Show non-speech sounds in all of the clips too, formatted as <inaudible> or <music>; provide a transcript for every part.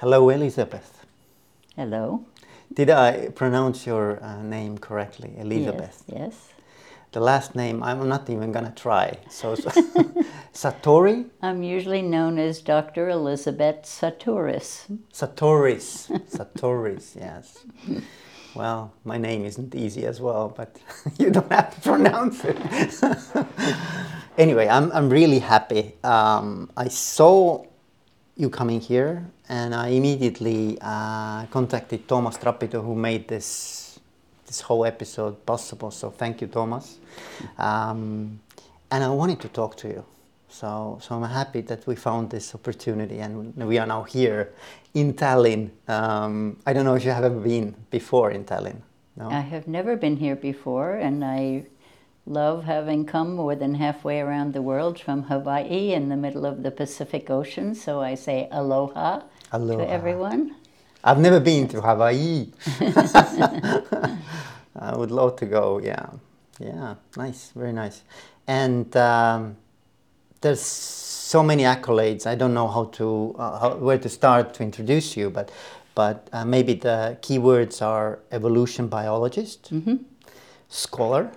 Hello, Elisabet. Hello. Did I pronounce your uh, name correctly, Elisabet? Yes. yes. The last name, I'm not even gonna try. So, <laughs> Satori? I'm usually known as Dr. Elisabet Sahtouris. Satoris. <laughs> Satoris, yes. Well, my name isn't easy as well, but <laughs> you don't have to pronounce it. anyway, I'm, I'm really happy. Um, I saw you coming here, and I immediately uh, contacted Toomas Trapido, who made this this whole episode possible. So thank you, Toomas. Um, and I wanted to talk to you. So, so I'm happy that we found this opportunity, and we are now here in Tallinn. Um, I don't know if you have ever been before in Tallinn. No? I have never been here before, and I love having come more than halfway around the world from Hawaii in the middle of the Pacific Ocean. So I say aloha, aloha. to everyone. I've never been to Hawaii. <laughs> I would love to go. Yeah, yeah, nice, very nice. And um, there's so many accolades. I don't know how to uh, how, where to start to introduce you, but but uh, maybe the keywords are evolution biologist, mm-hmm. scholar,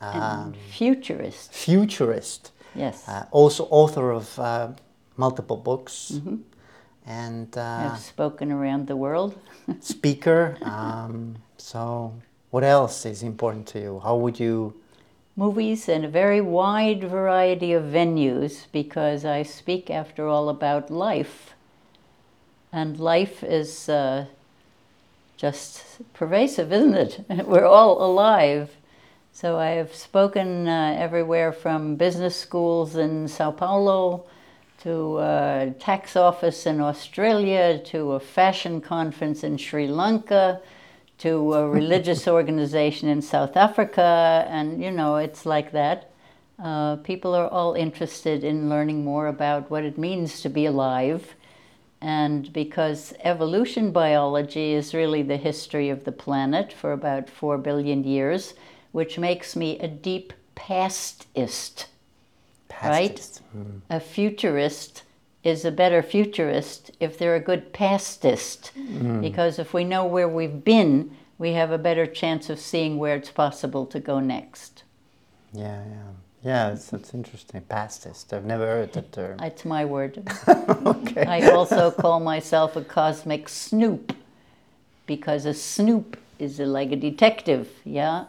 um, futurist. Futurist. Yes. Uh, also author of uh, multiple books. Mm-hmm. And uh, I've spoken around the world. <laughs> speaker. Um, so, what else is important to you? How would you? Movies and a very wide variety of venues because I speak, after all, about life. And life is uh, just pervasive, isn't it? <laughs> We're all alive. So I have spoken uh, everywhere from business schools in Sao Paulo to a tax office in Australia to a fashion conference in Sri Lanka to a <laughs> religious organization in South Africa. And, you know, it's like that. Uh, people are all interested in learning more about what it means to be alive. And because evolution biology is really the history of the planet for about four billion years, which makes me a deep pastist. Pastist. Right? Mm. A futurist is a better futurist if they're a good pastist. Mm. Because if we know where we've been, we have a better chance of seeing where it's possible to go next. Yeah, yeah. Yeah, it's, that's interesting. Pastist. I've never heard that term. <laughs> It's my word. <laughs> okay. I also call myself a cosmic snoop because a snoop is a, like a detective, yeah?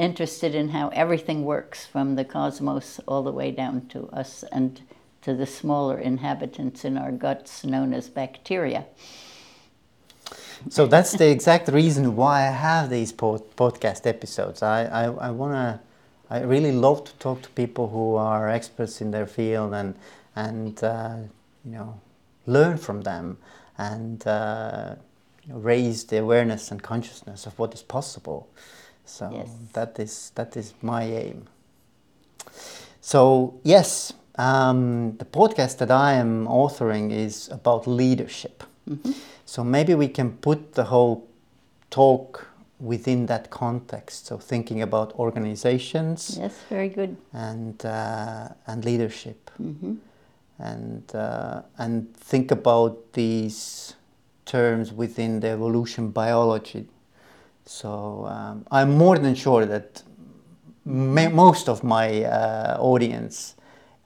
Interested in how everything works from the cosmos all the way down to us and to the smaller inhabitants in our guts known as bacteria. So that's the exact reason why I have these pod- podcast episodes. I, I, I want to, I really love to talk to people who are experts in their field and, and uh, you know, learn from them and uh, raise the awareness and consciousness of what is possible. So yes. that is that is my aim. So yes, um, the podcast that I am authoring is about leadership. Mm-hmm. So maybe we can put the whole talk within that context. So thinking about organizations. Yes, very good. And uh, and leadership. Mm-hmm. And uh, and think about these terms within the evolution biology so um, I'm more than sure that most of my uh, audience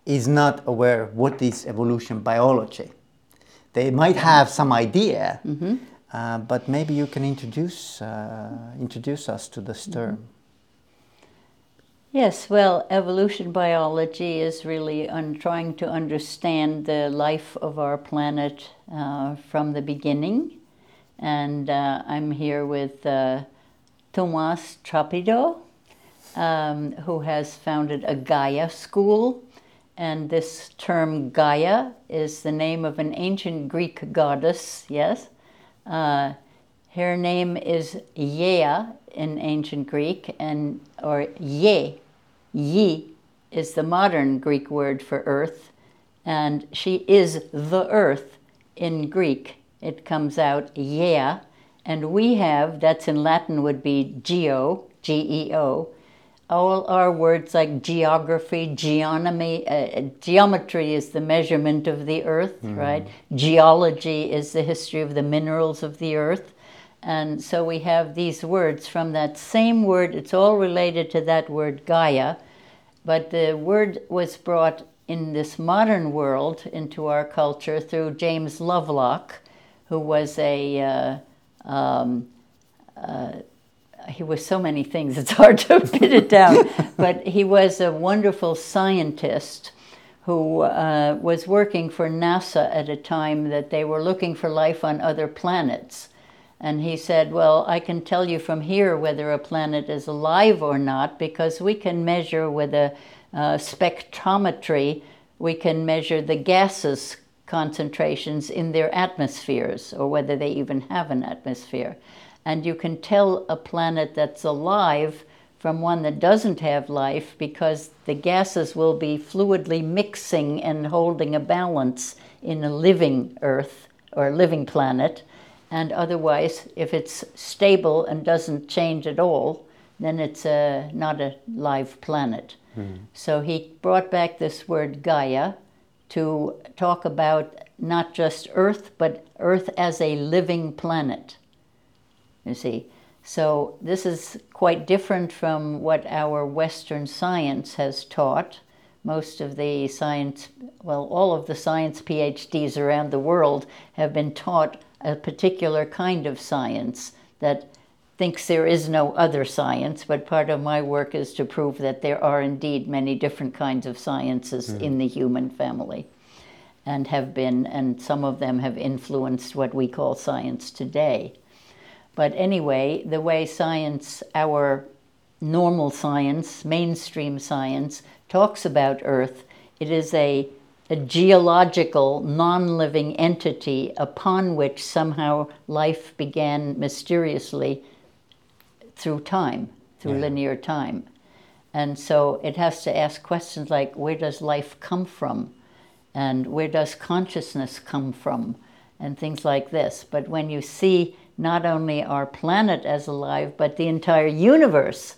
is not aware what is evolution biology. They might have some idea, mm-hmm. uh, but maybe you can introduce uh, introduce us to this mm-hmm. term. Yes, well, evolution biology is really un- trying to understand the life of our planet uh, from the beginning. And uh, I'm here with Toomas Trapido, um, who has founded a Gaia school. And this term Gaia is the name of an ancient Greek goddess, yes? Uh, her name is Yea in ancient Greek, and or Ye, Yi is the modern Greek word for earth, and she is the earth in Greek. It comes out Yea, and we have, that's in Latin would be geo, G E O, all our words like geography, geonomy, uh, geometry is the measurement of the earth, right? Geology is the history of the minerals of the earth. And so we have these words from that same word, it's all related to that word Gaia, but the word was brought in this modern world into our culture through James Lovelock, who was a uh, um, uh, he was so many things <laughs> it's hard to pin it down. <laughs> But he was a wonderful scientist who uh, was working for nasa at a time that they were looking for life on other planets. And he said well i can tell you from here whether a planet is alive or not because we can measure with a uh, spectrometry we can measure the gases concentrations in their atmospheres or whether they even have an atmosphere and you can tell a planet that's alive from one that doesn't have life because the gases will be fluidly mixing and holding a balance in a living Earth or living planet. And otherwise, if it's stable and doesn't change at all, then it's a, not a live planet. Hmm. So he brought back this word Gaia to talk about not just Earth, but Earth as a living planet you see. So this is quite different from what our Western science has taught. Most of the science, well, all of the science PhDs around the world have been taught a particular kind of science that thinks there is no other science, but part of my work is to prove that there are indeed many different kinds of sciences hmm. in the human family and have been, and some of them have influenced what we call science today. But anyway, the way science, our normal science, mainstream science, talks about Earth, it is a, a geological, non living entity upon which somehow life began mysteriously through time, through Yeah. linear time. And so it has to ask questions like where does life come from? And where does consciousness come from? And things like this. But when you see not only our planet as alive, but the entire universe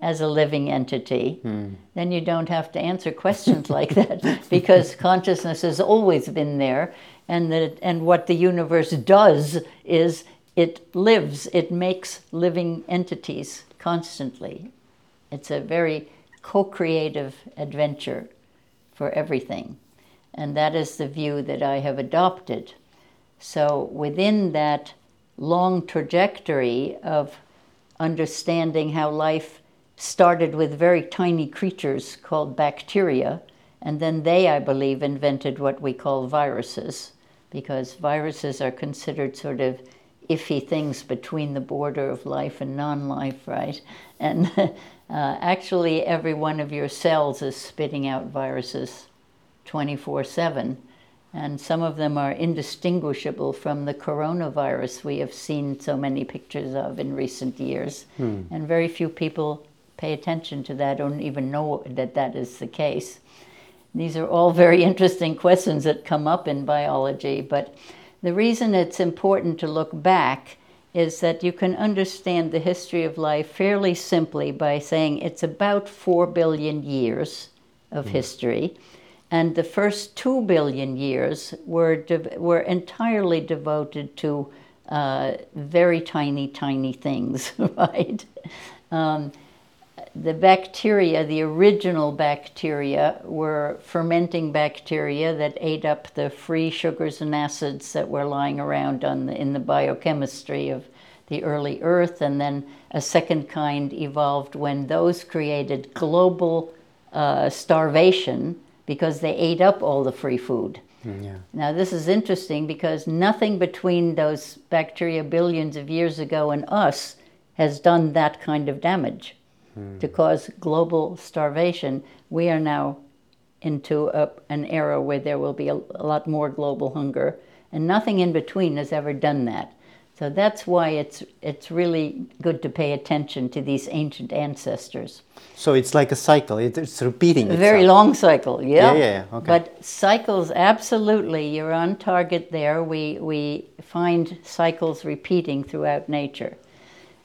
as a living entity, hmm. then you don't have to answer questions like that <laughs> because consciousness has always been there. And, that, and what the universe does is it lives, it makes living entities constantly. It's a very co creative adventure for everything. And that is the view that I have adopted. So, within that long trajectory of understanding how life started with very tiny creatures called bacteria, and then they, I believe, invented what we call viruses, because viruses are considered sort of iffy things between the border of life and non life, right? And <laughs> uh, actually, every one of your cells is spitting out viruses 24 7. And some of them are indistinguishable from the coronavirus we have seen so many pictures of in recent years. And very few people pay attention to that or even know that that is the case. These are all very <laughs> interesting questions that come up in biology, but the reason it's important to look back is that you can understand the history of life fairly simply by saying it's about 4 billion years of history. And the first 2 billion years were, dev- were entirely devoted to uh, very tiny, tiny things, <laughs> right? Um, the bacteria, the original bacteria, were fermenting bacteria that ate up the free sugars and acids that were lying around on the, in the biochemistry of the early Earth. And then a second kind evolved when those created global uh, starvation because they ate up all the free food. Yeah. Now, this is interesting because nothing between those bacteria billions of years ago and us has done that kind of damage Hmm. to cause global starvation. We are now into a, an era where there will be a, a lot more global hunger, and nothing in between has ever done that. So that's why it's it's really good to pay attention to these ancient ancestors. So it's like a cycle. It, it's repeating A itself. very long cycle, yeah. Yeah, yeah, yeah, okay. But cycles, absolutely, you're on target there. We we find cycles repeating throughout nature,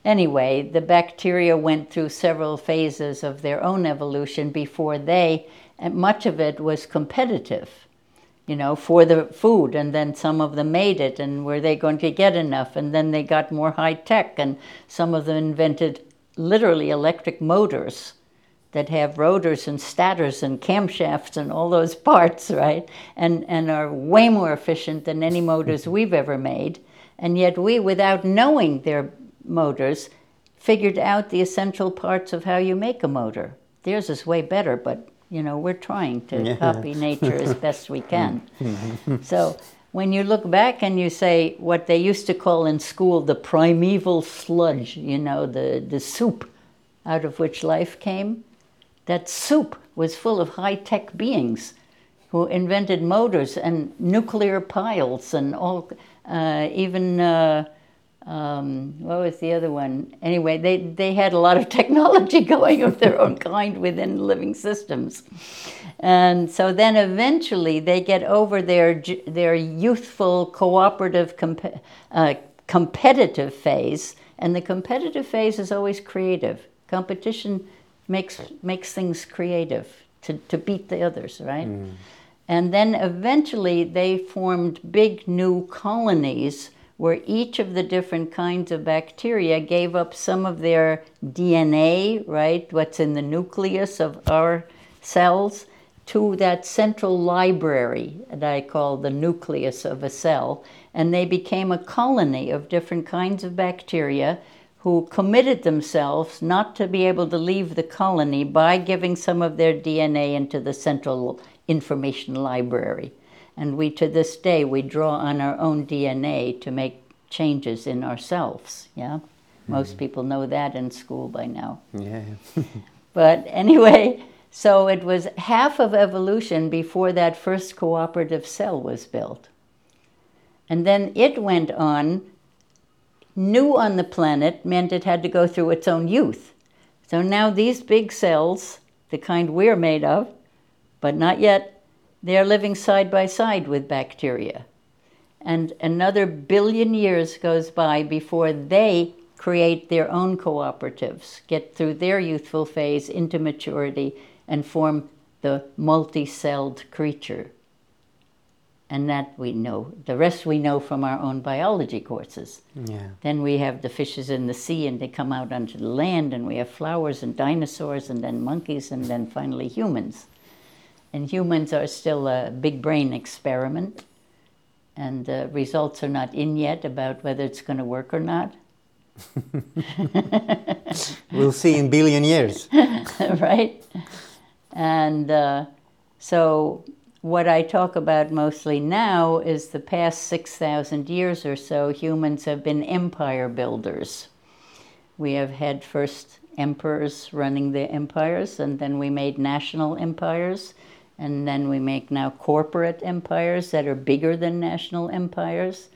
anyway, the bacteria went through several phases of their own evolution before they, and much of it was competitive, you know, for the food. And then some of them made it, and were they going to get enough? And then they got more high tech, and some of them invented literally electric motors that have rotors and stators and camshafts and all those <laughs> parts, right? And, and are way more efficient than any motors <laughs> we've ever made. And yet, we, without knowing their motors, figured out the essential parts of how you make a motor. Theirs is way better, but you know, we're trying to Yeah. copy nature as <laughs> best we can. so when you look back and you say what they used to call in school the primeval sludge, you know, the, the soup out of which life came, that soup was full of high tech beings who invented motors and nuclear piles and all, uh, even. Uh, um, what was the other one? Anyway, they, they had a lot of <laughs> technology going of their own kind within living systems. And so then eventually they get over their, their youthful, cooperative, comp- uh, competitive phase. And the competitive phase is always creative. Competition makes, makes things creative to, to beat the others, right? And then eventually they formed big new colonies where each of the different kinds of bacteria gave up some of their DNA, right, what's in the nucleus of our cells, to that central library that I call the nucleus of a cell. And they became a colony of different kinds of bacteria who committed themselves not to be able to leave the colony by giving some of their DNA into the central information library. And we, to this day, we draw on our own DNA to make changes in ourselves. Yeah, most mm-hmm. people know that in school by now. Yeah. <laughs> <laughs> But anyway, so it was half of evolution before that first cooperative cell was built. And then it went on. New on the planet meant it had to go through its own youth. So now these big cells, the kind we're made of, but not yet, they're living side by side with bacteria. And another billion years goes by before they create their own cooperatives, get through their youthful phase into maturity, and form the multi celled creature. And that we know. The rest we know from our own biology courses. Yeah. Then we have the fishes in the sea and they come out onto the land, and we have flowers and dinosaurs, and then monkeys, and then finally humans. And humans are still a big brain experiment, and the results are not in yet about whether it's going to work or not, <laughs> We'll see in billion years. <laughs> right? And uh, so, what I talk about mostly now is the past 6,000 years or so, humans have been empire builders. We have had first emperors running the empires, and then we made national empires, and then we make now corporate empires that are bigger than national empires.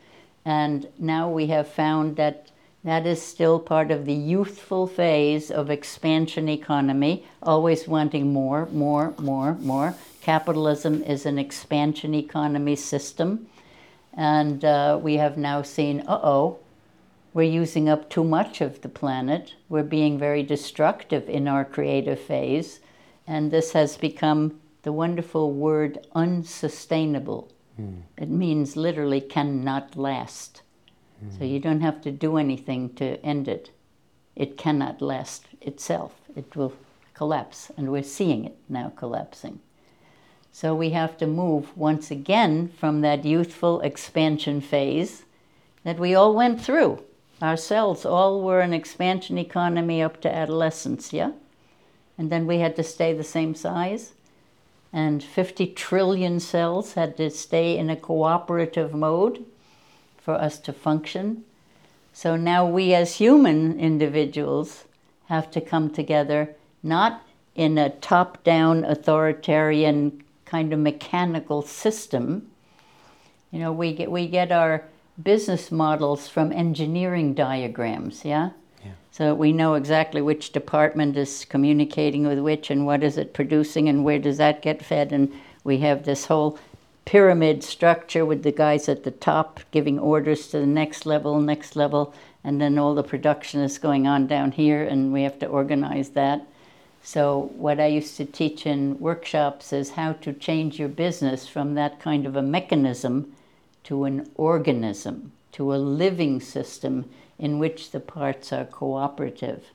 And now we have found that that is still part of the youthful phase of expansion economy, always wanting more, more, more, more. Capitalism is an expansion economy system. And uh, we have now seen, uh oh, we're using up too much of the planet. We're being very destructive in our creative phase. And this has become the wonderful word unsustainable. Hmm. It means literally cannot last. So hmm. you don't have to do anything to end it. It cannot last itself. It will collapse, and we're seeing it now collapsing. So we have to move once again from that youthful expansion phase that we all went through. Ourselves all were an expansion economy up to adolescence, yeah? And then we had to stay the same size. And 50 trillion cells had to stay in a cooperative mode for us to function. So now we as human individuals have to come together not in a top down authoritarian kind of mechanical system. You know, we get, we get our business models from engineering diagrams, yeah? So we know exactly which department is communicating with which and what is it producing and where does that get fed. And we have this whole pyramid structure with the guys at the top giving orders to the next level, next level, and then all the production is going on down here, and we have to organize that. So, what I used to teach in workshops is how to change your business from that kind of a mechanism to an organism, to a living system in which the parts are cooperative.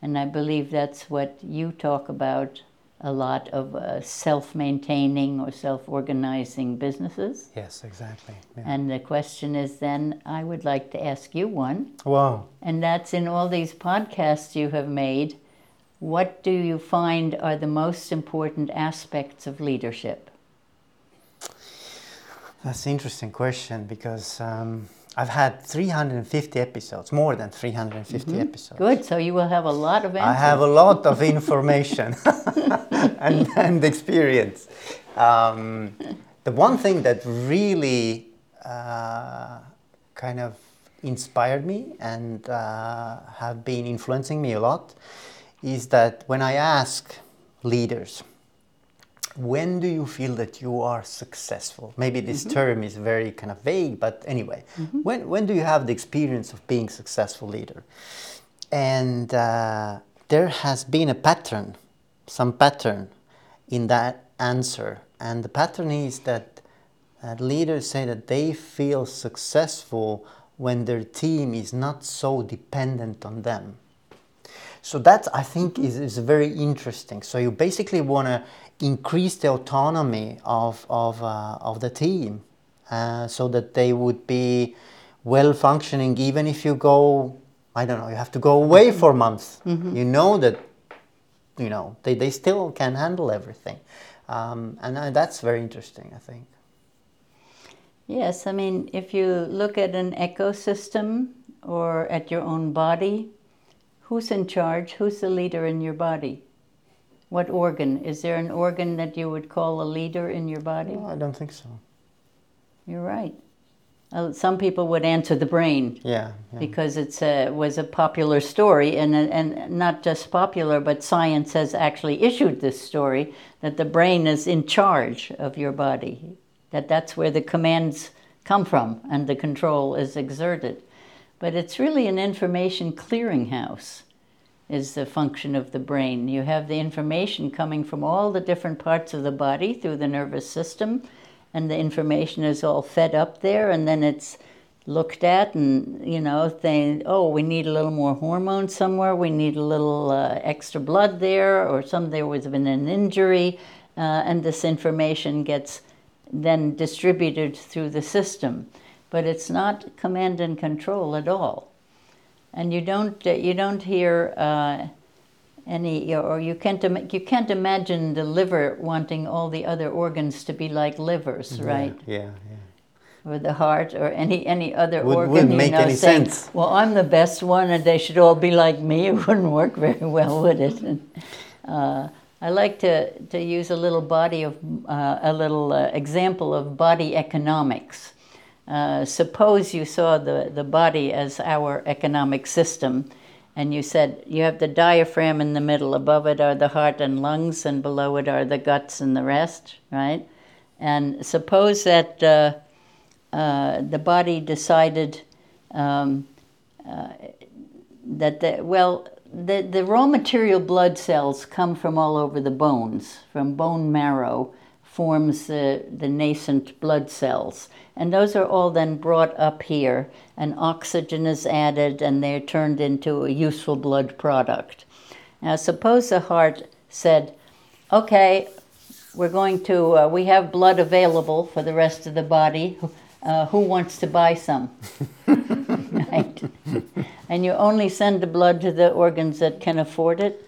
And I believe that's what you talk about a lot of uh, self maintaining or self organizing businesses. Yes, exactly. Yeah. And the question is then, I would like to ask you one, Wow. and that's in all these podcasts you have made. What do you find are the most important aspects of leadership? That's an interesting question because um, I've had 350 episodes, more than 350 episodes. Good, so you will have a lot of I have a lot of <laughs> information <laughs> and, and experience. Um, the one thing that really uh, kind of inspired me and uh, have been influencing me a lot is that when I ask leaders, when do you feel that you are successful? Maybe this term is very kind of vague, but anyway, when, when do you have the experience of being a successful leader? And uh, there has been a pattern, some pattern in that answer. And the pattern is that uh, leaders say that they feel successful when their team is not so dependent on them. So that I think is, is very interesting. So you basically want to increase the autonomy of, of, uh, of the team uh, so that they would be well functioning even if you go, I don't know, you have to go away for months. You know that, you know, they, they still can handle everything. Um, and uh, that's very interesting, I think. Yes, I mean, if you look at an ecosystem or at your own body, who's in charge? Who's the leader in your body? What organ? Is there an organ that you would call a leader in your body? No, I don't think so. You're right. Uh, some people would answer the brain Yeah. yeah. because it's a, was a popular story, and, and not just popular, but science has actually issued this story that the brain is in charge of your body, that that's where the commands come from and the control is exerted. But it's really an information clearinghouse, is the function of the brain. You have the information coming from all the different parts of the body through the nervous system, and the information is all fed up there, and then it's looked at and you know they oh we need a little more hormone somewhere we need a little uh, extra blood there or some there was been an injury uh, and this information gets then distributed through the system but it's not command and control at all and you don't uh, you don't hear uh, any or you can't you can't imagine the liver wanting all the other organs to be like livers right Yeah, yeah. or the heart or any any other Would- organ wouldn't you make know any saying, sense. well i'm the best one and they should all be like me <laughs> it wouldn't work very well would it and, uh, i like to, to use a little body of uh, a little uh, example of body economics uh, suppose you saw the, the body as our economic system and you said you have the diaphragm in the middle above it are the heart and lungs and below it are the guts and the rest right? And suppose that uh, uh, the body decided um, uh, that the, well the, the raw material blood cells come from all over the bones from bone marrow forms the, the nascent blood cells. And those are all then brought up here and oxygen is added and they're turned into a useful blood product. Now suppose the heart said okay we're going to uh, we have blood available for the rest of the body. Uh, who wants to buy some? <laughs> Right? And you only send the blood to the organs that can afford it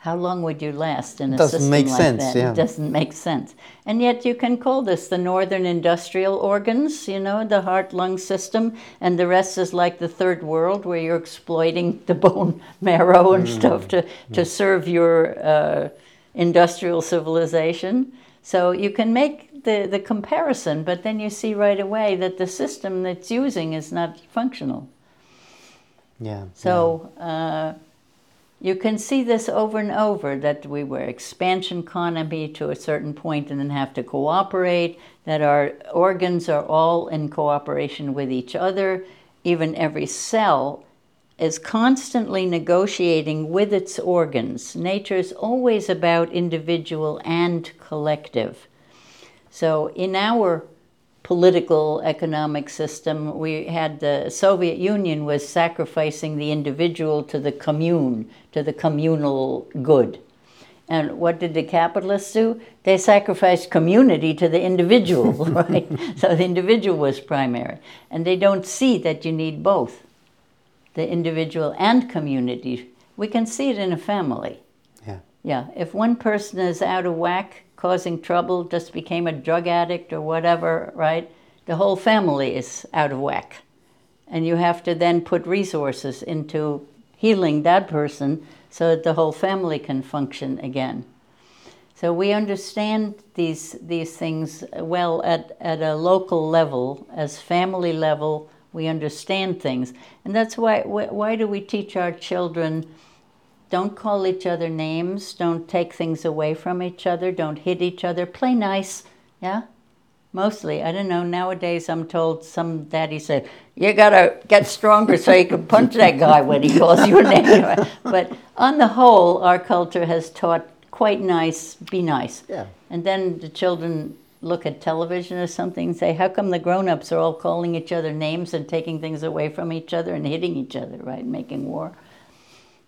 how long would you last in a system? Doesn't system make like sense, that yeah. it doesn't make sense and yet you can call this the northern industrial organs you know the heart lung system and the rest is like the third world where you're exploiting <laughs> the bone marrow and stuff to, to serve your uh, industrial civilization so you can make the, the comparison but then you see right away that the system that's using is not functional Yeah. so uh, you can see this over and over that we were expansion economy to a certain point and then have to cooperate, that our organs are all in cooperation with each other. Even every cell is constantly negotiating with its organs. Nature is always about individual and collective. So, in our political economic system, we had the Soviet Union was sacrificing the individual to the commune, to the communal good. And what did the capitalists do? They sacrificed community to the individual, <laughs> right? so the individual was primary. And they don't see that you need both the individual and community. We can see it in a family. Yeah. Yeah. If one person is out of whack, causing trouble, just became a drug addict or whatever, right? The whole family is out of whack. And you have to then put resources into healing that person so that the whole family can function again. So we understand these, these things well at, at a local level, as family level, we understand things. And that's why, why do we teach our children don't call each other names, don't take things away from each other, don't hit each other, play nice, yeah? Mostly, I don't know. Nowadays, I'm told some daddy said, You gotta get stronger so you can punch that guy when he calls you a name. <laughs> but on the whole, our culture has taught quite nice, be nice. Yeah. And then the children look at television or something and say, How come the grown ups are all calling each other names and taking things away from each other and hitting each other, right? Making war.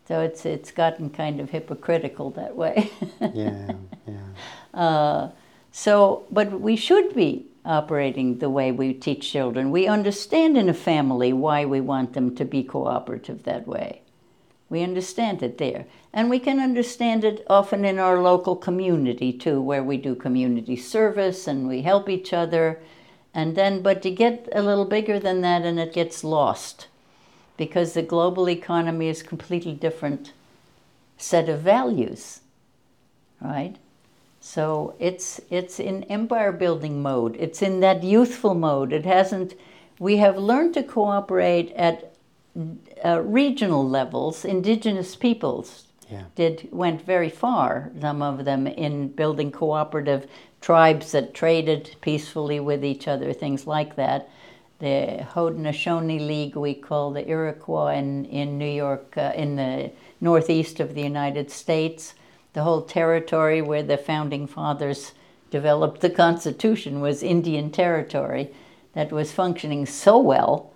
So it's it's gotten kind of hypocritical that way. yeah, <laughs> yeah. Uh, so, but we should be operating the way we teach children. We understand in a family why we want them to be cooperative that way. We understand it there. And we can understand it often in our local community too, where we do community service and we help each other. And then, but to get a little bigger than that and it gets lost because the global economy is completely different set of values, right? So it's it's in empire building mode. It's in that youthful mode. It hasn't. We have learned to cooperate at uh, regional levels. Indigenous peoples yeah. did went very far. Some of them in building cooperative tribes that traded peacefully with each other, things like that. The Haudenosaunee League we call the Iroquois in in New York, uh, in the northeast of the United States the whole territory where the founding fathers developed the Constitution was Indian territory that was functioning so well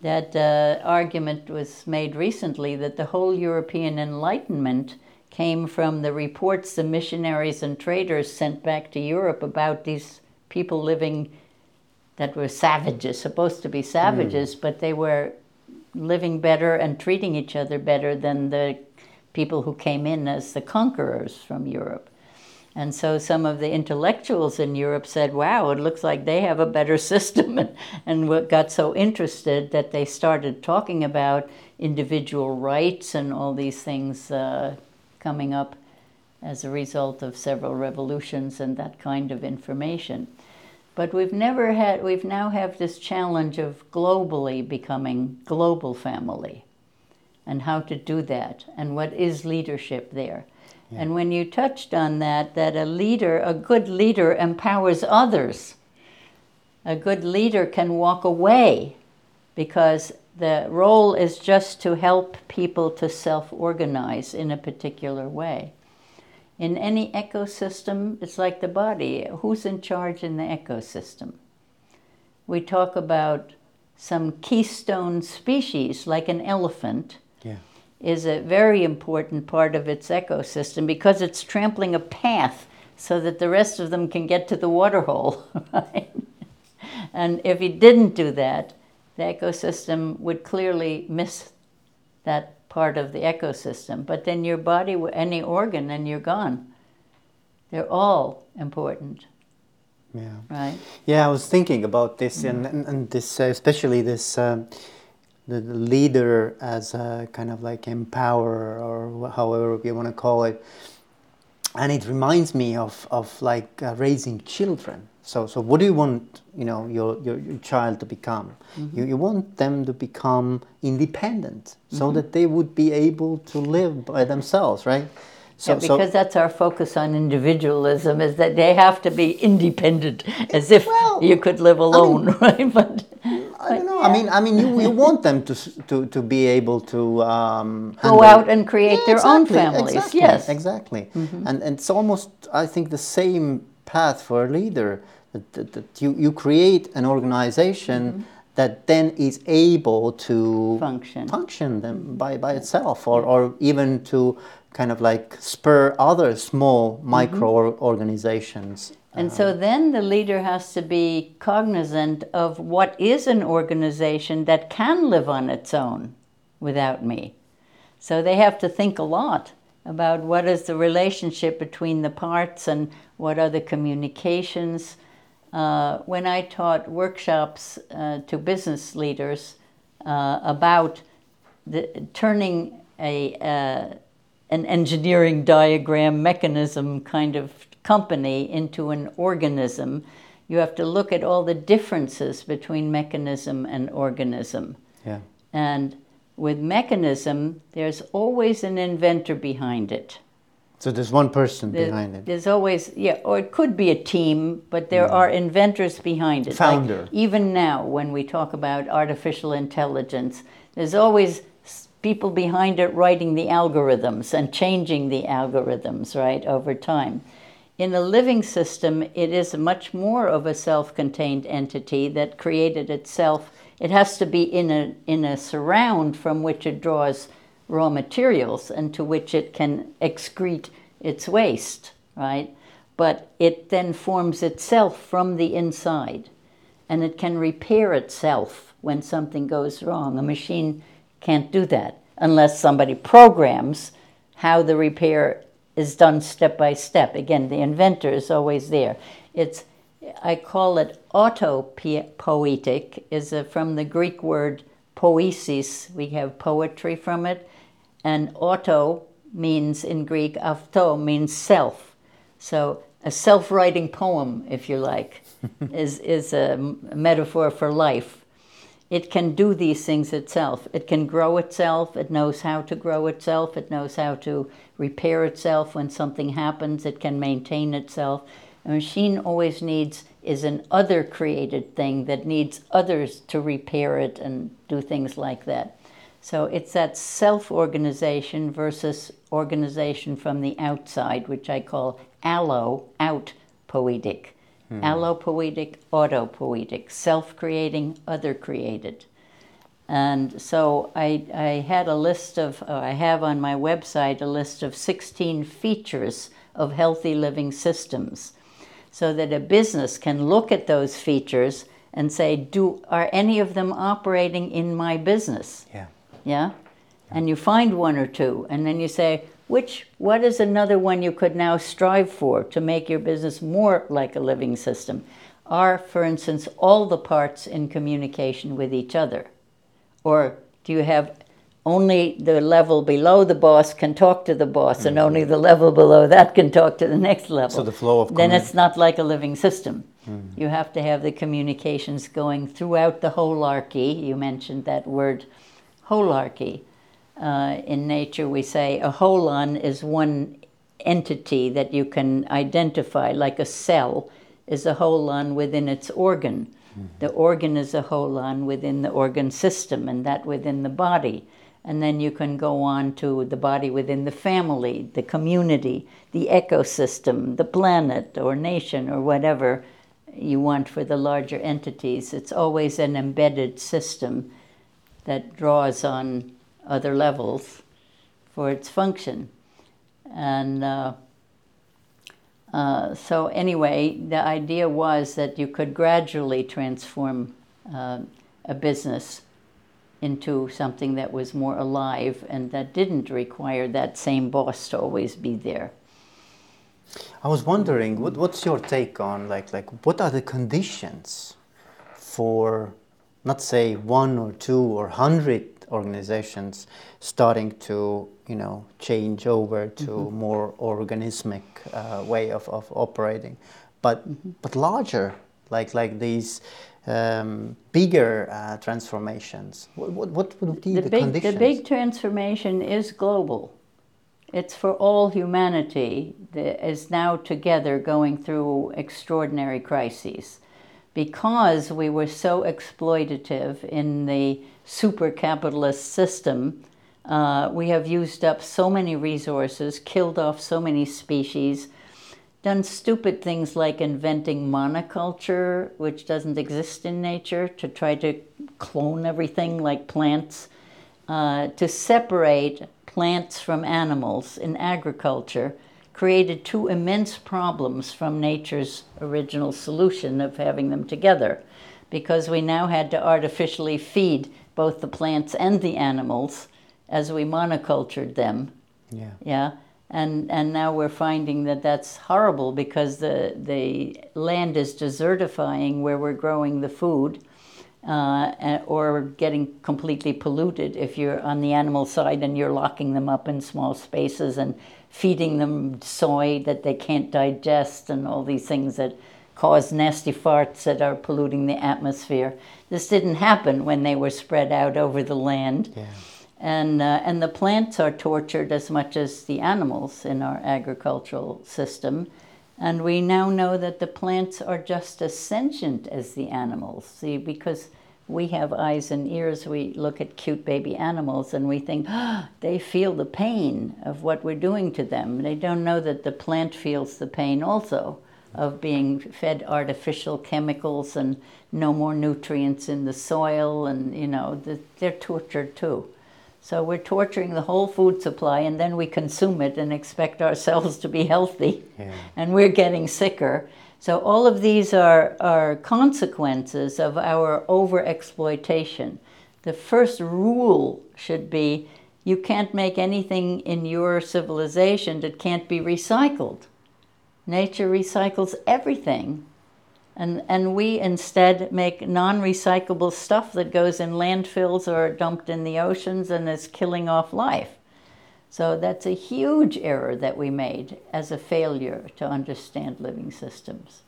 that uh, argument was made recently that the whole European Enlightenment came from the reports the missionaries and traders sent back to Europe about these people living that were savages, supposed to be savages, mm. but they were living better and treating each other better than the people who came in as the conquerors from Europe. And so some of the intellectuals in Europe said, wow, it looks like they have a better <laughs> system, and, and got so interested that they started talking about individual rights and all these things uh, coming up as a result of several revolutions and that kind of information. But we've never had, we've now have this challenge of globally becoming global family and how to do that and what is leadership there. Yeah. And when you touched on that, that a leader, a good leader, empowers others. A good leader can walk away because the role is just to help people to self organize in a particular way. In any ecosystem, it's like the body. Who's in charge in the ecosystem? We talk about some keystone species, like an elephant. Is a very important part of its ecosystem because it's trampling a path so that the rest of them can get to the waterhole. <laughs> Right? And if you didn't do that, the ecosystem would clearly miss that part of the ecosystem. But then your body, any organ, and you're gone. They're all important. Yeah. Right. Yeah, I was thinking about this, and, and, and this, uh, especially this. Um, the leader as a kind of like empower or however you want to call it and it reminds me of, of like uh, raising children So, so what do you want, you know, your, your, your child to become? You, you want them to become independent so that they would be able to live by themselves, right? So, yeah, because that's our focus on individualism is that they have to be independent, as if Well, you could live alone, <laughs> right? But I don't know. I mean, I mean, you, you want them to to, to be able to um, go out and create Yeah, their own families. Exactly, Yes. Mm-hmm. exactly. And, and it's almost, I think, the same path for a leader that, that, that you, you create an organization that then is able to Mm-hmm. Function. function them by, by itself or, or even to kind of like spur other small Mm-hmm. micro organizations. And so then the leader has to be cognizant of what is an organization that can live on its own without me. So they have to think a lot about what is the relationship between the parts and what are the communications. Uh, when I taught workshops uh, to business leaders uh, about the, turning a uh, an engineering diagram mechanism kind of company into an organism, you have to look at all the differences between mechanism and organism. Yeah. And with mechanism, there's always an inventor behind it. So there's one person There- behind it. There's always, yeah, or it could be a team, but there mm. are inventors behind it. Like, Founder. even now, when we talk about artificial intelligence, there's always people behind it writing the algorithms and changing the algorithms, right, over time. In a living system, it is much more of a self contained entity that created itself. It has to be in a, in a surround from which it draws raw materials and to which it can excrete its waste, right? But it then forms itself from the inside and it can repair itself when something goes wrong. A machine can't do that unless somebody programs how the repair is done step by step. Again, the inventor is always there. It's I call it autopoietic, is a, from the Greek word poiesis. We have poetry from it, and auto means in Greek auto means self. So a self-writing poem, if you like, <laughs> is is a metaphor for life. It can do these things itself. It can grow itself. It knows how to grow itself. It knows how to repair itself when something happens. It can maintain itself. A machine always needs is an other created thing that needs others to repair it and do things like that. So it's that self organization versus organization from the outside, which I call allo, out poetic. Allopoietic, autopoietic, self creating, other created. And so I, I had a list of, uh, I have on my website a list of 16 features of healthy living systems so that a business can look at those features and say, do, are any of them operating in my business? Yeah. yeah and you find one or two and then you say which what is another one you could now strive for to make your business more like a living system? Are for instance all the parts in communication with each other? Or do you have only the level below the boss can talk to the boss and only mm-hmm. the level below that can talk to the next level? So the flow of then it's not like a living system. Mm. You have to have the communications going throughout the holarchy you mentioned that word holarchy uh, in nature we say a holon is one entity that you can identify like a cell is a holon within its organ. The organ is a holon within the organ system and that within the body. And then you can go on to the body within the family the community the ecosystem the planet or nation or whatever you want for the larger entities. It's always an embedded system that draws on other levels for its function. And uh, uh, so, anyway, the idea was that you could gradually transform uh, a business into something that was more alive and that didn't require that same boss to always be there. I was wondering, what, what's your take on like like what are the conditions for, not say one or two or hundred organizations starting to you know change over to more organismic uh, way of, of operating? but but larger, like like these um, bigger uh, transformations. What, what, what would be the, the big, conditions? The big transformation is global. It's for all humanity that is now together going through extraordinary crises. Because we were so exploitative in the super capitalist system, uh, we have used up so many resources, killed off so many species, done stupid things like inventing monoculture, which doesn't exist in nature, to try to clone everything like plants, uh, to separate plants from animals in agriculture created two immense problems from nature's original solution of having them together because we now had to artificially feed both the plants and the animals as we monocultured them. Yeah. Yeah. And, and now we're finding that that's horrible because the, the land is desertifying where we're growing the food uh, or getting completely polluted if you're on the animal side and you're locking them up in small spaces and feeding them soy that they can't digest and all these things that cause nasty farts that are polluting the atmosphere. This didn't happen when they were spread out over the land. Yeah. And, uh, and the plants are tortured as much as the animals in our agricultural system. And we now know that the plants are just as sentient as the animals. See, because we have eyes and ears, we look at cute baby animals and we think, oh, <gasps> they feel the pain of what we're doing to them. They don't know that the plant feels the pain also of being fed artificial chemicals and no more nutrients in the soil, and you know, they're tortured too. So we're torturing the whole food supply and then we consume it and expect ourselves to be healthy. Yeah. And we're getting sicker. So all of these are, are consequences of our overexploitation. The first rule should be you can't make anything in your civilization that can't be recycled. Nature recycles everything. And, and we instead make non recyclable stuff that goes in landfills or dumped in the oceans and is killing off life. So that's a huge error that we made as a failure to understand living systems.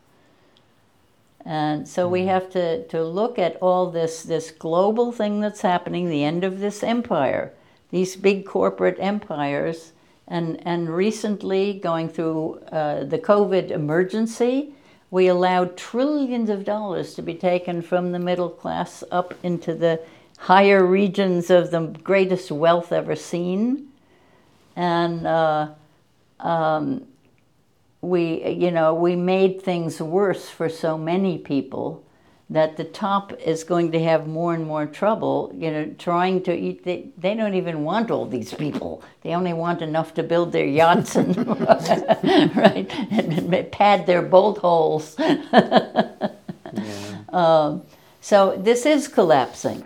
And so we have to, to look at all this, this global thing that's happening, the end of this empire, these big corporate empires, and, and recently going through uh, the COVID emergency, we allowed trillions of dollars to be taken from the middle class up into the higher regions of the greatest wealth ever seen. And uh, um, we, you know, we made things worse for so many people that the top is going to have more and more trouble, you know, trying to eat. They, they don't even want all these people. They only want enough to build their yachts and, <laughs> right, and pad their bolt holes. <laughs> yeah. um, so this is collapsing.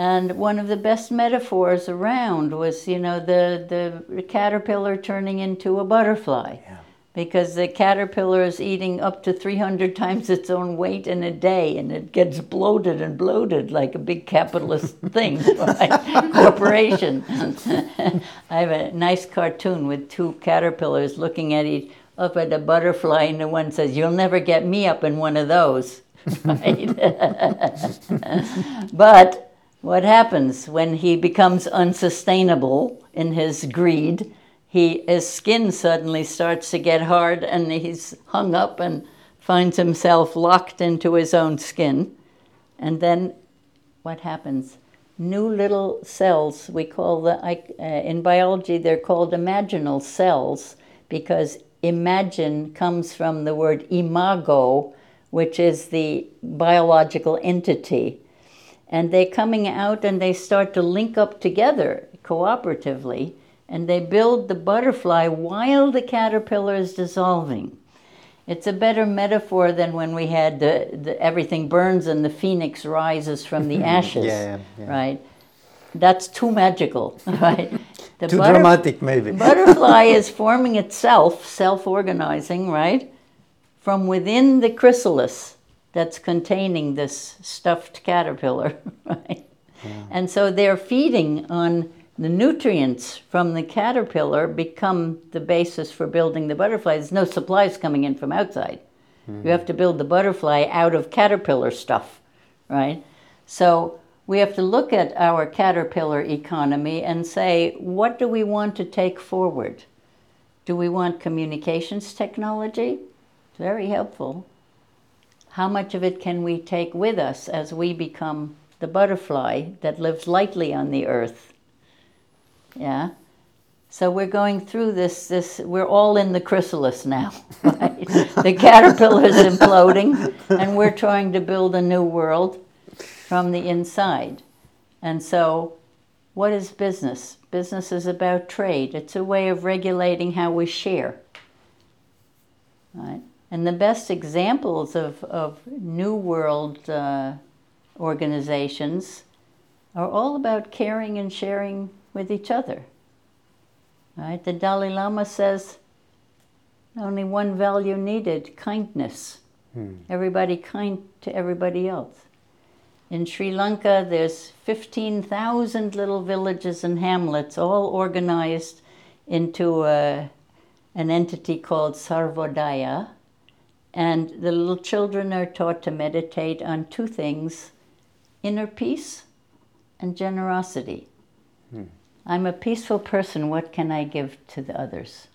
And one of the best metaphors around was, you know, the, the caterpillar turning into a butterfly. Yeah. Because the caterpillar is eating up to 300 times its own weight in a day, and it gets bloated and bloated like a big capitalist <laughs> thing, right? corporation. <laughs> I have a nice cartoon with two caterpillars looking at each up at a butterfly, and the one says, "You'll never get me up in one of those." <laughs> Right? but what happens when he becomes unsustainable in his greed? He, his skin suddenly starts to get hard and he's hung up and finds himself locked into his own skin. And then what happens? New little cells, we call the, uh, in biology, they're called imaginal cells because imagine comes from the word imago, which is the biological entity and they're coming out and they start to link up together cooperatively and they build the butterfly while the caterpillar is dissolving. It's a better metaphor than when we had the, the everything burns and the phoenix rises from the <laughs> ashes, Yeah, yeah, yeah. right? That's too magical, <laughs> right? The Too butter- dramatic, maybe. <laughs> butterfly is forming itself, self-organizing, right, from within the chrysalis that's containing this stuffed caterpillar, <laughs> right? And so they're feeding on the nutrients from the caterpillar become the basis for building the butterfly. There's no supplies coming in from outside. You hmm. have to build the butterfly out of caterpillar stuff, right? So we have to look at our caterpillar economy and say, what do we want to take forward? Do we want communications technology? Very helpful. How much of it can we take with us as we become the butterfly that lives lightly on the earth? Yeah. So we're going through this. This we're all in the chrysalis now. <laughs> Right? the caterpillar is imploding, and we're trying to build a new world from the inside. And so, what is business? Business is about trade. It's a way of regulating how we share. And the best examples of, of New World uh, organizations are all about caring and sharing with each other. Right? The Dalai Lama says only one value needed kindness. Everybody kind to everybody else. In Sri Lanka, there's 15,000 little villages and hamlets, all organized into a, an entity called Sarvodaya. And the little children are taught to meditate on two things inner peace and generosity. Hmm. I'm a peaceful person, what can I give to the others?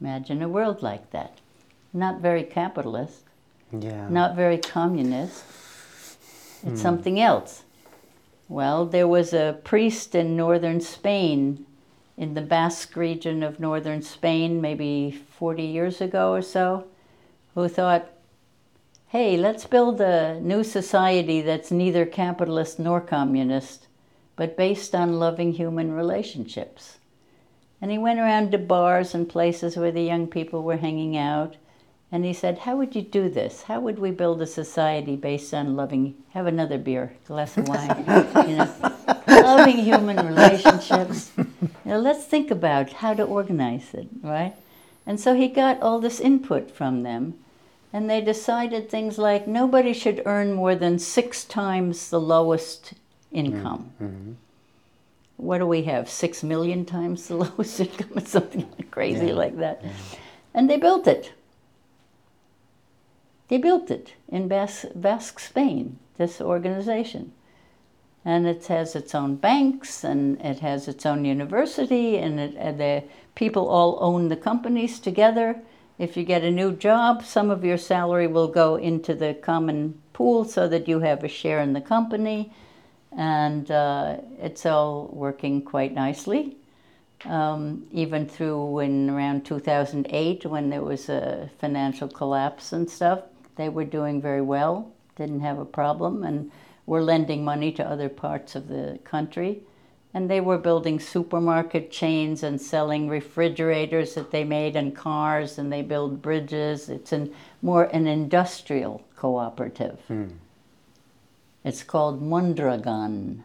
Imagine a world like that. Not very capitalist, Yeah. not very communist. It's hmm. something else. Well, there was a priest in northern Spain, in the Basque region of northern Spain, maybe 40 years ago or so, who thought, hey, let's build a new society that's neither capitalist nor communist, but based on loving human relationships. And he went around to bars and places where the young people were hanging out. And he said, How would you do this? How would we build a society based on loving? Have another beer, glass of wine. you know, <laughs> loving human relationships. You know, let's think about how to organize it, right? And so he got all this input from them. And they decided things like nobody should earn more than six times the lowest income. Mm, mm-hmm. What do we have? Six million times the <laughs> lowest income, or something crazy Yeah. like that. And they built it. They built it in Basque, Basque Spain, this organization. And it has its own banks and it has its own university, and, it, and the people all own the companies together. If you get a new job, some of your salary will go into the common pool so that you have a share in the company. And uh, it's all working quite nicely um, even through in around 2008 when there was a financial collapse and stuff. They were doing very well, didn't have a problem, and were lending money to other parts of the country. And they were building supermarket chains and selling refrigerators that they made and cars, and they build bridges. It's an, more an industrial cooperative. It's called Mondragon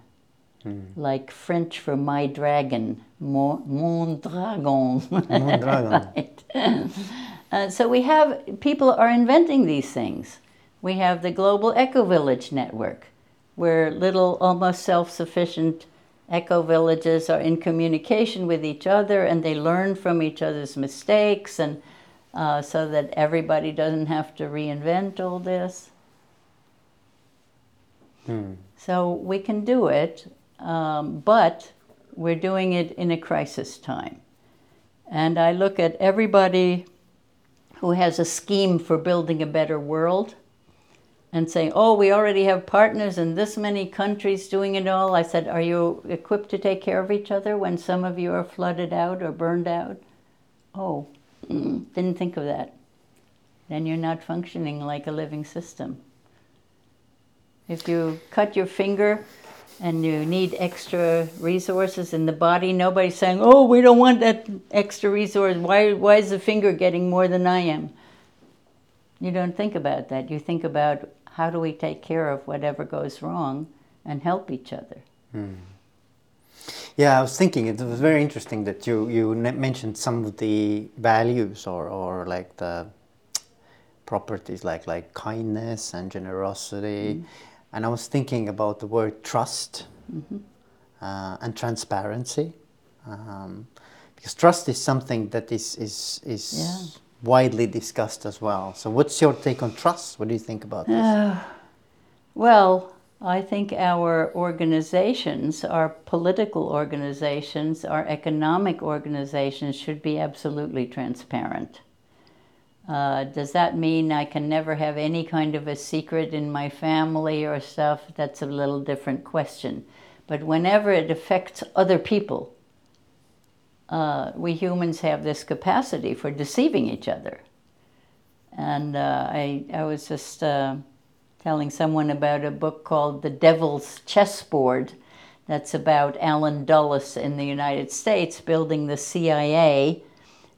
like French for my dragon, mon, mon dragon. Mondragon. <laughs> Right. Uh, so we have people are inventing these things. We have the global eco village network, where little almost self-sufficient eco villages are in communication with each other and they learn from each other's mistakes, and uh, so that everybody doesn't have to reinvent all this. So we can do it, um, but we're doing it in a crisis time. And I look at everybody who has a scheme for building a better world and saying, oh, we already have partners in this many countries doing it all. I said, are you equipped to take care of each other when some of you are flooded out or burned out? Oh, didn't think of that. Then you're not functioning like a living system. If you cut your finger and you need extra resources in the body, nobody's saying, "Oh, we don't want that extra resource. Why why is the finger getting more than I am?" You don't think about that. You think about how do we take care of whatever goes wrong and help each other. Yeah, I was thinking it was very interesting that you you mentioned some of the values or, or like the properties like like kindness and generosity, and I was thinking about the word trust uh, and transparency, um, because trust is something that is is is Yeah. Widely discussed as well. So, what's your take on trust? What do you think about this? Well, I think our organizations, our political organizations, our economic organizations should be absolutely transparent. Uh, does that mean I can never have any kind of a secret in my family or stuff? That's a little different question. But whenever it affects other people, uh, we humans have this capacity for deceiving each other. And uh, I, I was just uh, telling someone about a book called The Devil's Chessboard that's about Allen Dulles in the United States building the CIA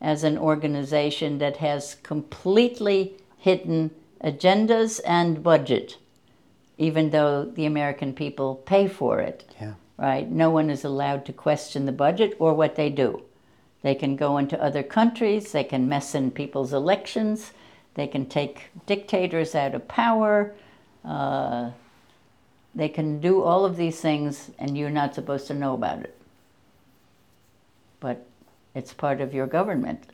as an organization that has completely hidden agendas and budget, even though the American people pay for it. Yeah. Right? No one is allowed to question the budget or what they do. They can go into other countries, they can mess in people's elections, they can take dictators out of power, uh, they can do all of these things, and you're not supposed to know about it. But it's part of your government.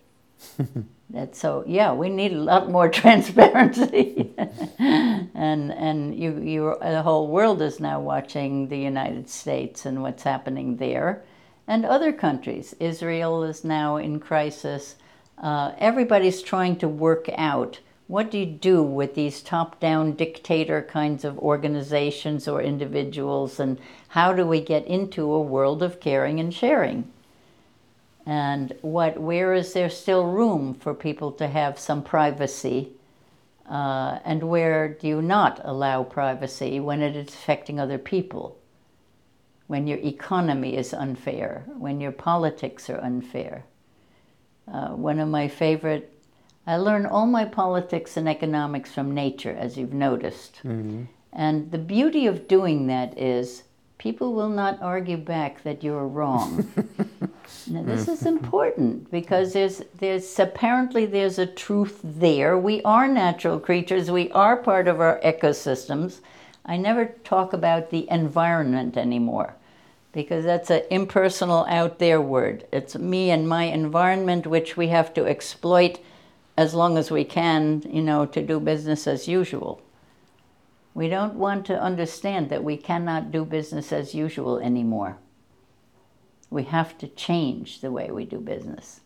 <laughs> That's so yeah, we need a lot more <laughs> transparency, <laughs> and and you you the whole world is now watching the United States and what's happening there, and other countries. Israel is now in crisis. Uh, everybody's trying to work out what do you do with these top-down dictator kinds of organizations or individuals, and how do we get into a world of caring and sharing? And what where is there still room for people to have some privacy? Uh, and where do you not allow privacy when it is affecting other people? When your economy is unfair? When your politics are unfair? Uh, one of my favorite i learn all my politics and economics from nature as you've noticed. And the beauty of doing that is people will not argue back that you're wrong <laughs> now, this is mm-hmm. important because there's there's apparently there's a truth there. We are natural creatures. We are part of our ecosystems. I never talk about the environment anymore because that's an impersonal out there word. It's me and my environment which we have to exploit as long as we can, you know, to do business as usual. We don't want to understand that we cannot do business as usual anymore. We have to change the way we do business.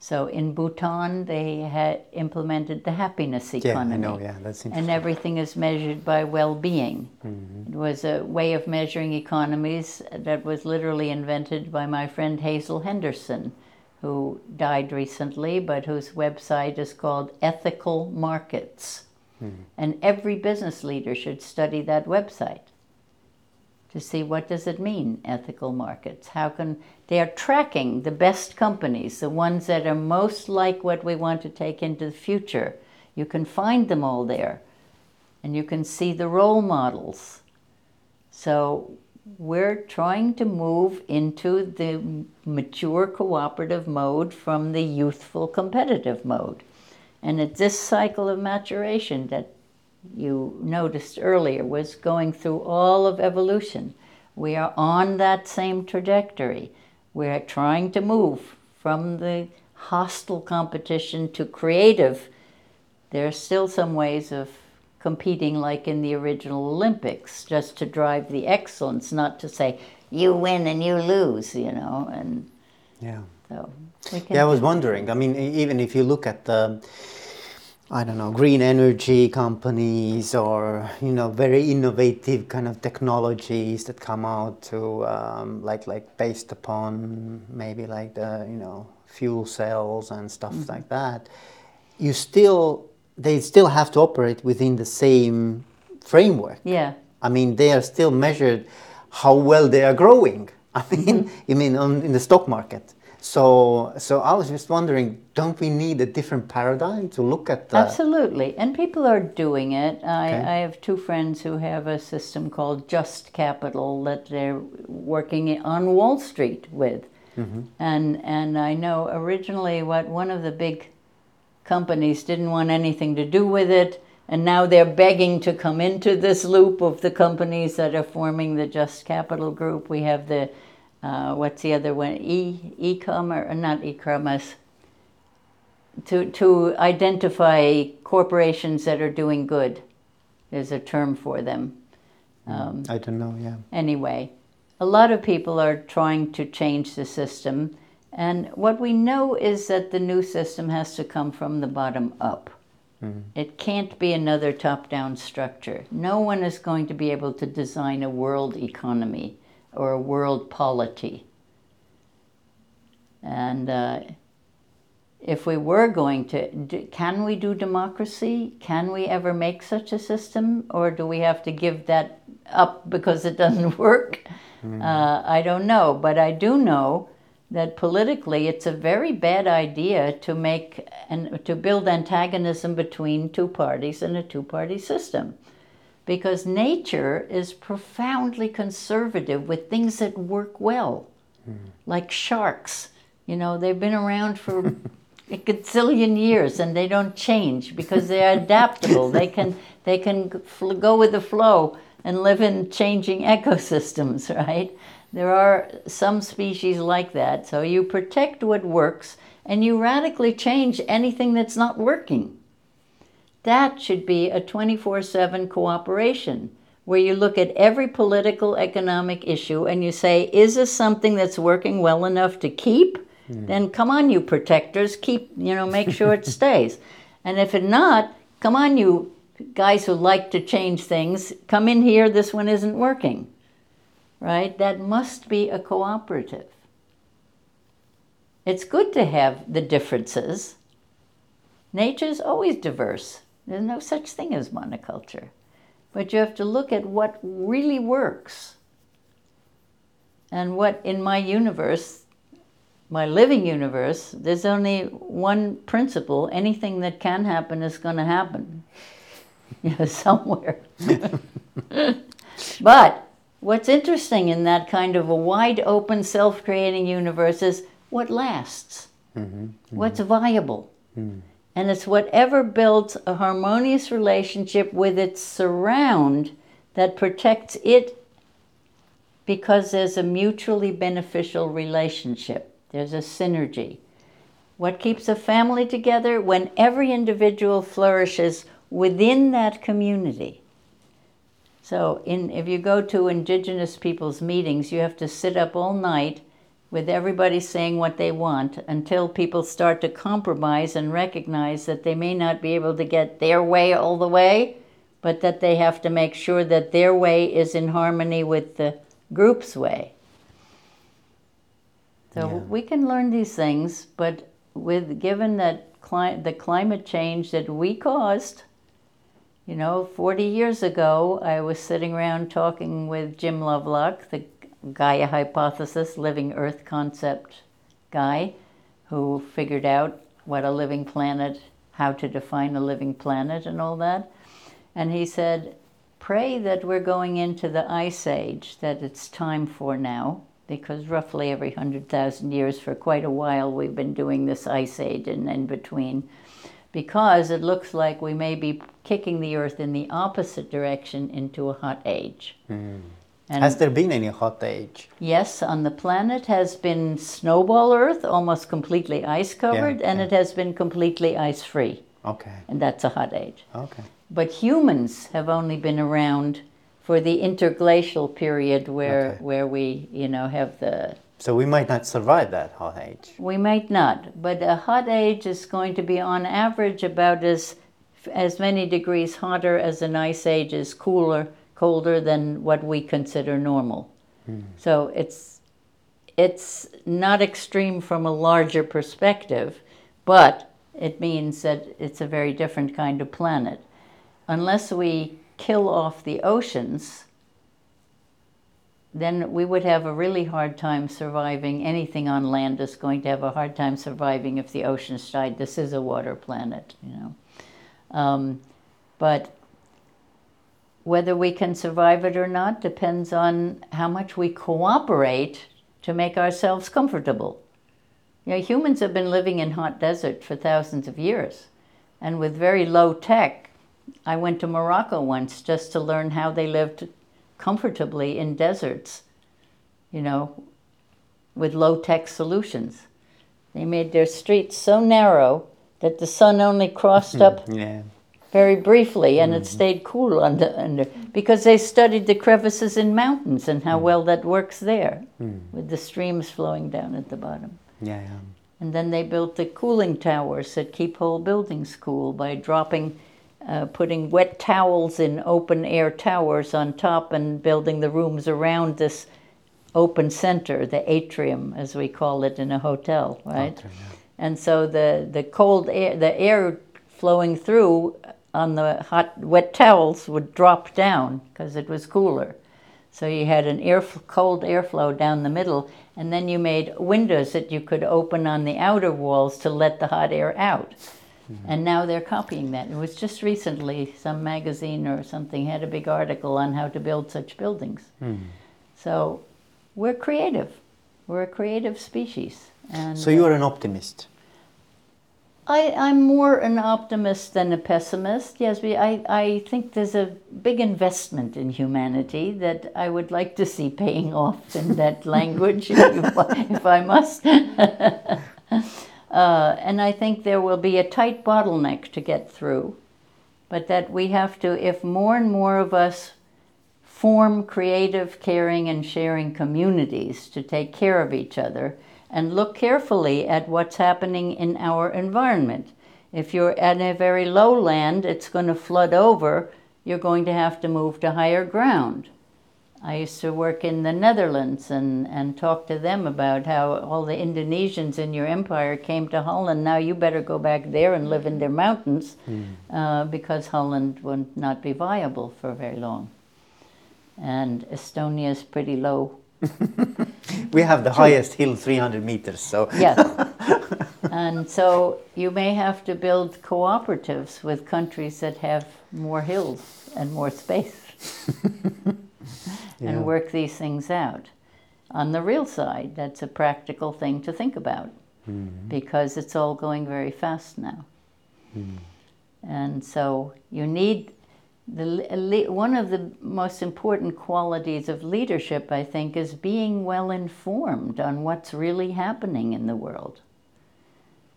So in Bhutan, they had implemented the happiness Yeah, economy. I know. Yeah, that's And everything is measured by well being. Mm-hmm. It was a way of measuring economies that was literally invented by my friend Hazel Henderson, who died recently, but whose website is called Ethical Markets. Hmm. And every business leader should study that website to see what does it mean ethical markets? How can they are tracking the best companies the ones that are most like what we want to take into the future. You can find them all there and you can see the role models. So we're trying to move into the mature cooperative mode from the youthful competitive mode and it's this cycle of maturation that you noticed earlier was going through all of evolution. We are on that same trajectory. We're trying to move from the hostile competition to creative. There are still some ways of competing, like in the original Olympics, just to drive the excellence, not to say you win and you lose, you know. And Yeah. So Yeah, I was wondering. I mean, even if you look at the, I don't know, green energy companies or you know very innovative kind of technologies that come out to um, like like based upon maybe like the you know fuel cells and stuff Mm-hmm. like that, you still they still have to operate within the same framework. Yeah. I mean, they are still measured how well they are growing. <laughs> I mean, you mean on, in the stock market. So, so I was just wondering, don't we need a different paradigm to look at the? Absolutely, and people are doing it. I, Okay. I have two friends who have a system called Just Capital that they're working on Wall Street with, mm-hmm. and and I know originally what one of the big companies didn't want anything to do with it, and now they're begging to come into this loop of the companies that are forming the Just Capital group. We have the uh, what's the other one? E e-commerce, not e-commerce to, to identify corporations that are doing good. There's a term for them. Um, I don't know. Yeah. anyway, a lot of people are trying to change the system. And what we know is that the new system has to come from the bottom up. It can't be another top down structure. No one is going to be able to design a world economy or a world polity. And uh, if we were going to, do, can we do democracy? Can we ever make such a system? Or do we have to give that up because it doesn't <laughs> work? Uh, I don't know. But I do know that politically it's a very bad idea to make and to build antagonism between two parties in a two party system. Because nature is profoundly conservative with things that work well, hmm. like sharks. You know, they've been around for <laughs> a gazillion years and they don't change because they're adaptable. they can they can go with the flow and live in changing <laughs> ecosystems, right? There are some species like that. So you protect what works and you radically change anything that's not working. That should be a 24 7 cooperation where you look at every political, economic issue and you say, is this something that's working well enough to keep? Hmm. Then come on, you protectors, keep, you know, make sure it <laughs> stays. And if it not, come on, you guys who like to change things, come in here, this one isn't working. Right? That must be a cooperative. It's good to have the differences. Nature's always diverse. There's no such thing as monoculture. But you have to look at what really works. And what in my universe, my living universe, there's only one principle anything that can happen is going to happen. <laughs> You know, somewhere. <laughs> but what's interesting in that kind of a wide open, self creating universe is what lasts, mm-hmm. Mm-hmm. what's viable. Mm. And it's whatever builds a harmonious relationship with its surround that protects it because there's a mutually beneficial relationship. There's a synergy. What keeps a family together? When every individual flourishes within that community. So, in, if you go to indigenous people's meetings, you have to sit up all night with everybody saying what they want until people start to compromise and recognize that they may not be able to get their way all the way, but that they have to make sure that their way is in harmony with the group's way. So Yeah. we can learn these things, but with given that cli- the climate change that we caused, you know, 40 years ago, I was sitting around talking with Jim Lovelock, the Gaia hypothesis, living Earth concept guy, who figured out what a living planet, how to define a living planet, and all that. And he said, Pray that we're going into the ice age, that it's time for now, because roughly every 100,000 years, for quite a while, we've been doing this ice age and in between because it looks like we may be kicking the earth in the opposite direction into a hot age. Hmm. And Has there been any hot age? yes, on the planet has been snowball earth, almost completely ice covered, and yeah. it has been completely ice free, Okay. and that's a hot age. Okay. But humans have only been around for the interglacial period where Okay. where we, you know, have the So we might not survive that hot age. We might not, but a hot age is going to be on average about as as many degrees hotter as an ice age is cooler, colder than what we consider normal. So it's it's not extreme from a larger perspective, but it means that it's a very different kind of planet. Unless we kill off the oceans, then we would have a really hard time surviving. Anything on land is going to have a hard time surviving if the oceans died. This is a water planet, you know. Um, but whether we can survive it or not depends on how much we cooperate to make ourselves comfortable. You know, humans have been living in hot desert for thousands of years, and with very low tech. I went to Morocco once just to learn how they lived comfortably in deserts, you know, with low tech solutions. They made their streets so narrow that the sun only crossed hmm, up Yeah. Very briefly and it mm-hmm. stayed cool under, under because they studied the crevices in mountains and how mm. well that works there mm. with the streams flowing down at the bottom. Yeah. yeah. And then they built the cooling towers that keep whole buildings cool by dropping, uh, putting wet towels in open air towers on top and building the rooms around this open center, the atrium, as we call it in a hotel, right? Okay, yeah. And so the, the cold air, the air flowing through on the hot, wet towels would drop down because it was cooler. So you had an air, cold airflow down the middle, and then you made windows that you could open on the outer walls to let the hot air out. Mm-hmm. And now they're copying that. It was just recently some magazine or something had a big article on how to build such buildings. Mm-hmm. So we're creative. We're a creative species. And So you're uh, an optimist. I, I'm more an optimist than a pessimist. Yes, we, I, I think there's a big investment in humanity that I would like to see paying off in that <laughs> language, if, I, if I must. <laughs> uh, and I think there will be a tight bottleneck to get through, but that we have to, if more and more of us form creative, caring, and sharing communities to take care of each other and look carefully at what's happening in our environment. If you're at a very low land, it's going to flood over, you're going to have to move to higher ground. I used to work in the Netherlands and, and talk to them about how all the Indonesians in your empire came to Holland. Now you better go back there and live in their mountains uh, because Holland would not be viable for very long. And Estonia is pretty low <laughs> We have the highest hill, 300 meters. So Yes. <laughs> and so you may have to build cooperatives with countries that have more hills and more space <laughs> Yeah. and work these things out. On the real side, that's a practical thing to think about mm-hmm. because it's all going very fast now. Hmm. And so you need the one of the most important qualities of leadership, I think, is being well informed on what's really happening in the world.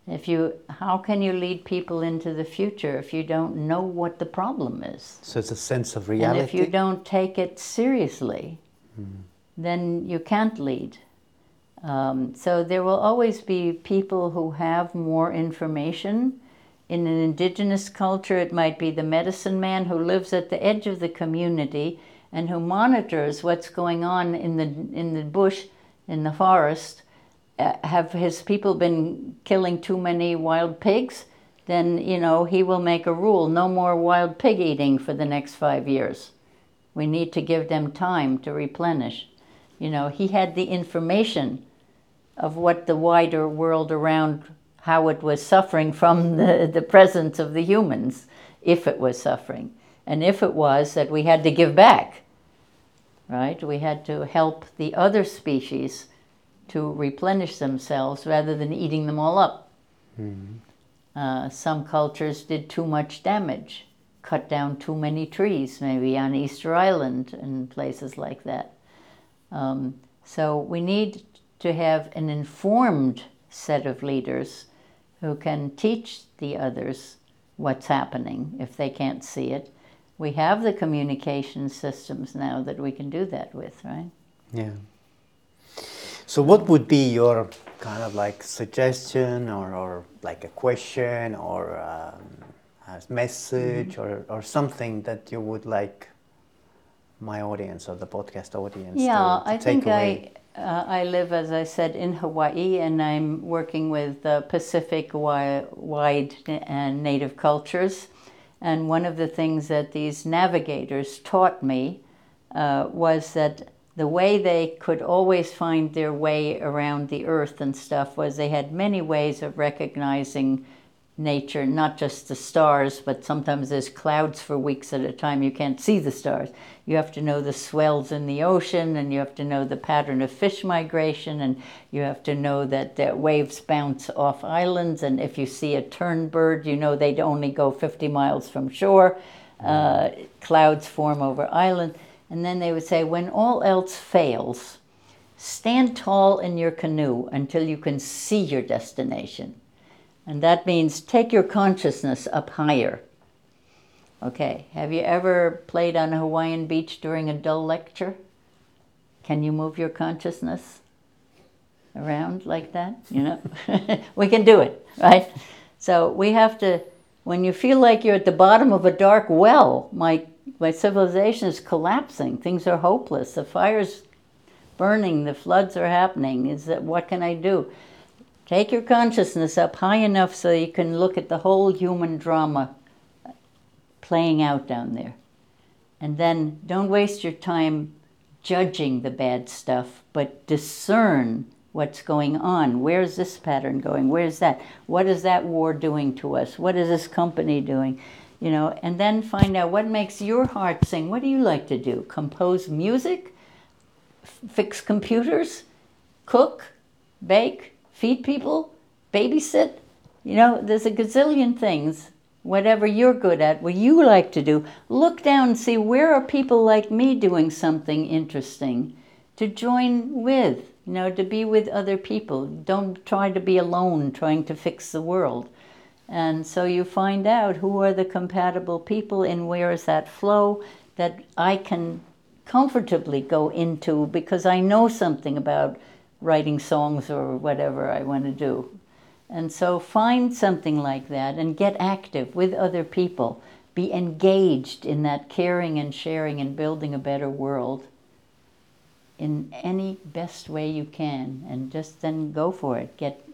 If you, how can you lead people into the future if you don't know what the problem is? so it's a sense of reality. And if you don't take it seriously, then you can't lead. Um, so there will always be people who have more information. In an indigenous culture, it might be the medicine man who lives at the edge of the community and who monitors what's going on in the in the bush, in the forest. Uh, have his people been killing too many wild pigs? Then you know he will make a rule: no more wild pig eating for the next five years. We need to give them time to replenish. You know, he had the information of what the wider world around how it was suffering from the, the presence of the humans, if it was suffering. And if it was, that we had to give back, right? We had to help the other species to replenish themselves rather than eating them all up. Uh, some cultures did too much damage, cut down too many trees, maybe on Easter Island and places like that. Um, so we need to have an informed set of leaders who can teach the others what's happening if they can't see it. We have the communication systems now that we can do that with, right? Yeah. So, what would be your kind of like suggestion or, or like a question or um, a message Mm-hmm. or, or something that you would like my audience or the podcast audience Yeah, to, to I take think away? I uh, I live, as I said, in Hawaii, and I'm working with uh, Pacific wide and native cultures. And one of the things that these navigators taught me uh, was that the way they could always find their way around the earth and stuff was they had many ways of recognizing nature, not just the stars, but sometimes there's clouds for weeks at a time. You can't see the stars. You have to know the swells in the ocean, and you have to know the pattern of fish migration, and you have to know that the waves bounce off islands. And if you see a tern bird, you know they'd only go 50 miles from shore. Uh, clouds form over islands. And then they would say, when all else fails, stand tall in your canoe until you can see your destination. And that means take your consciousness up higher. Okay, have you ever played on a Hawaiian beach during a dull lecture? Can you move your consciousness around like that? You know, <laughs> we can do it, right? So we have to, when you feel like you're at the bottom of a dark well, my, my civilization is collapsing, things are hopeless, the fire's burning, the floods are happening, is that what can I do? Take your consciousness up high enough so you can look at the whole human drama playing out down there. And then don't waste your time judging the bad stuff, but discern what's going on. Where's this pattern going? Where's that? What is that war doing to us? What is this company doing? You know, and then find out what makes your heart sing. What do you like to do? Compose music? F- fix computers? Cook? Bake? Feed people? Babysit? You know, there's a gazillion things whatever you're good at, what you like to do, look down and see where are people like me doing something interesting to join with, you know, to be with other people. Don't try to be alone trying to fix the world. And so you find out who are the compatible people and where is that flow that I can comfortably go into because I know something about writing songs or whatever I want to do. And so find something like that and get active with other people. Be engaged in that caring and sharing and building a better world in any best way you can. And just then go for it. Get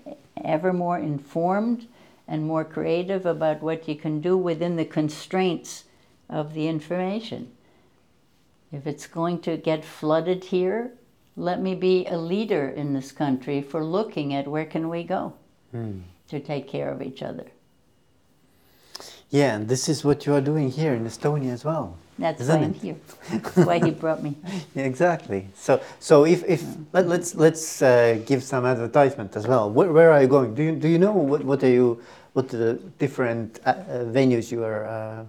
ever more informed and more creative about what you can do within the constraints of the information. If it's going to get flooded here, let me be a leader in this country for looking at where can we go to take care of each other. Yeah, and this is what you are doing here in Estonia as well. That's why I'm it? here. <laughs> That's why he brought me. Yeah, <laughs> exactly. So, so if, if let, let's let's uh, give some advertisement as well. Where, where are you going? Do you do you know what what are you what are the different uh, uh, venues you are? Uh,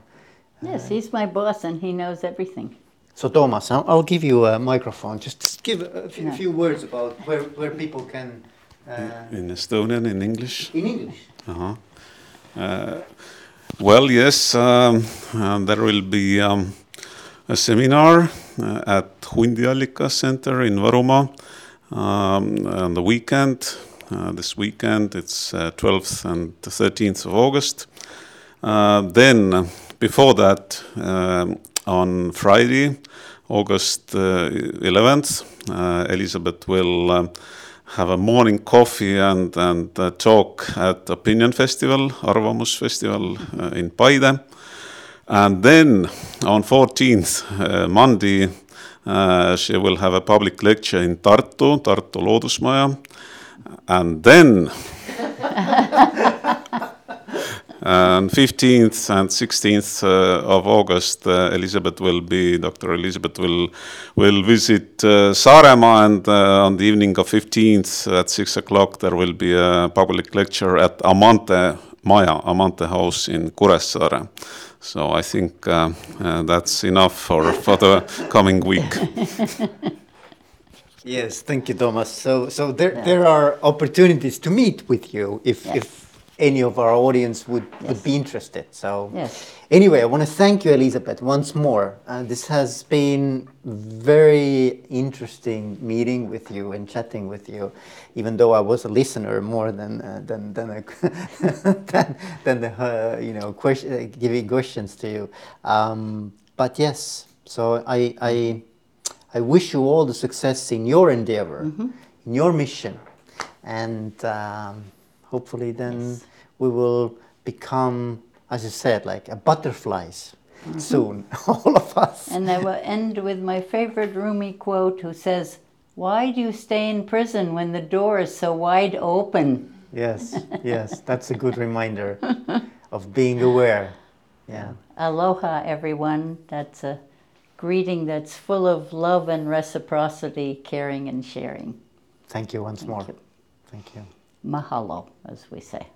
Yes, he's my boss and he knows everything. So Toomas, I'll, I'll give you a microphone. Just, just give a few, Yeah. few words about where where people can uh, In Estonian, in English. in English. Uh-huh. Uh, well, yes, um, uh, there will be um, a seminar uh, at Hundiallika Center in Võrumaa um, on the weekend. Uh, this weekend, it's uh, 12th and 13th of August. Uh, then, before that, um, on Friday, August uh, 11th, uh, Elizabeth will um, have a morning coffee and, and uh, talk at Opinion Festival, Arvamus Festival uh, in Paide. And then on 14th, uh, Monday, uh, she will have a public lecture in Tartu, Tartu Loodusmaja. And then <laughs> on 15th and 16th uh, of August, uh, Elisabet will be, Dr. Elisabet will, will visit uh, Saaremaa and uh, on the evening of 15th at 6 o'clock there will be a public lecture at Amante Maja, Amante House in Kuressaare. So I think uh, uh, that's enough for, for the coming week. <laughs> Yes, thank you, Toomas. So, so there, there are opportunities to meet with you if, Yes. if any of our audience would, would be interested. So, Yes. anyway, I want to thank you, Elisabet, once more. Uh, this has been very interesting meeting with you and chatting with you, even though I was a listener more than uh, than than a, <laughs> than, than the uh, you know question, uh, giving questions to you. Um, but yes, so I I. I wish you all the success in your endeavor, in your mission, and um, hopefully then Yes. we will become, as you said, like a butterflies mm-hmm. soon, <laughs> all of us. And I will end with my favorite Rumi quote who says, Why do you stay in prison when the door is so wide open? yes, <laughs> yes, that's a good reminder of being aware. Yeah. Aloha, everyone. That's a greeting that's full of love and reciprocity, caring and sharing. Thank you once more. you. Thank you. Mahalo, as we say.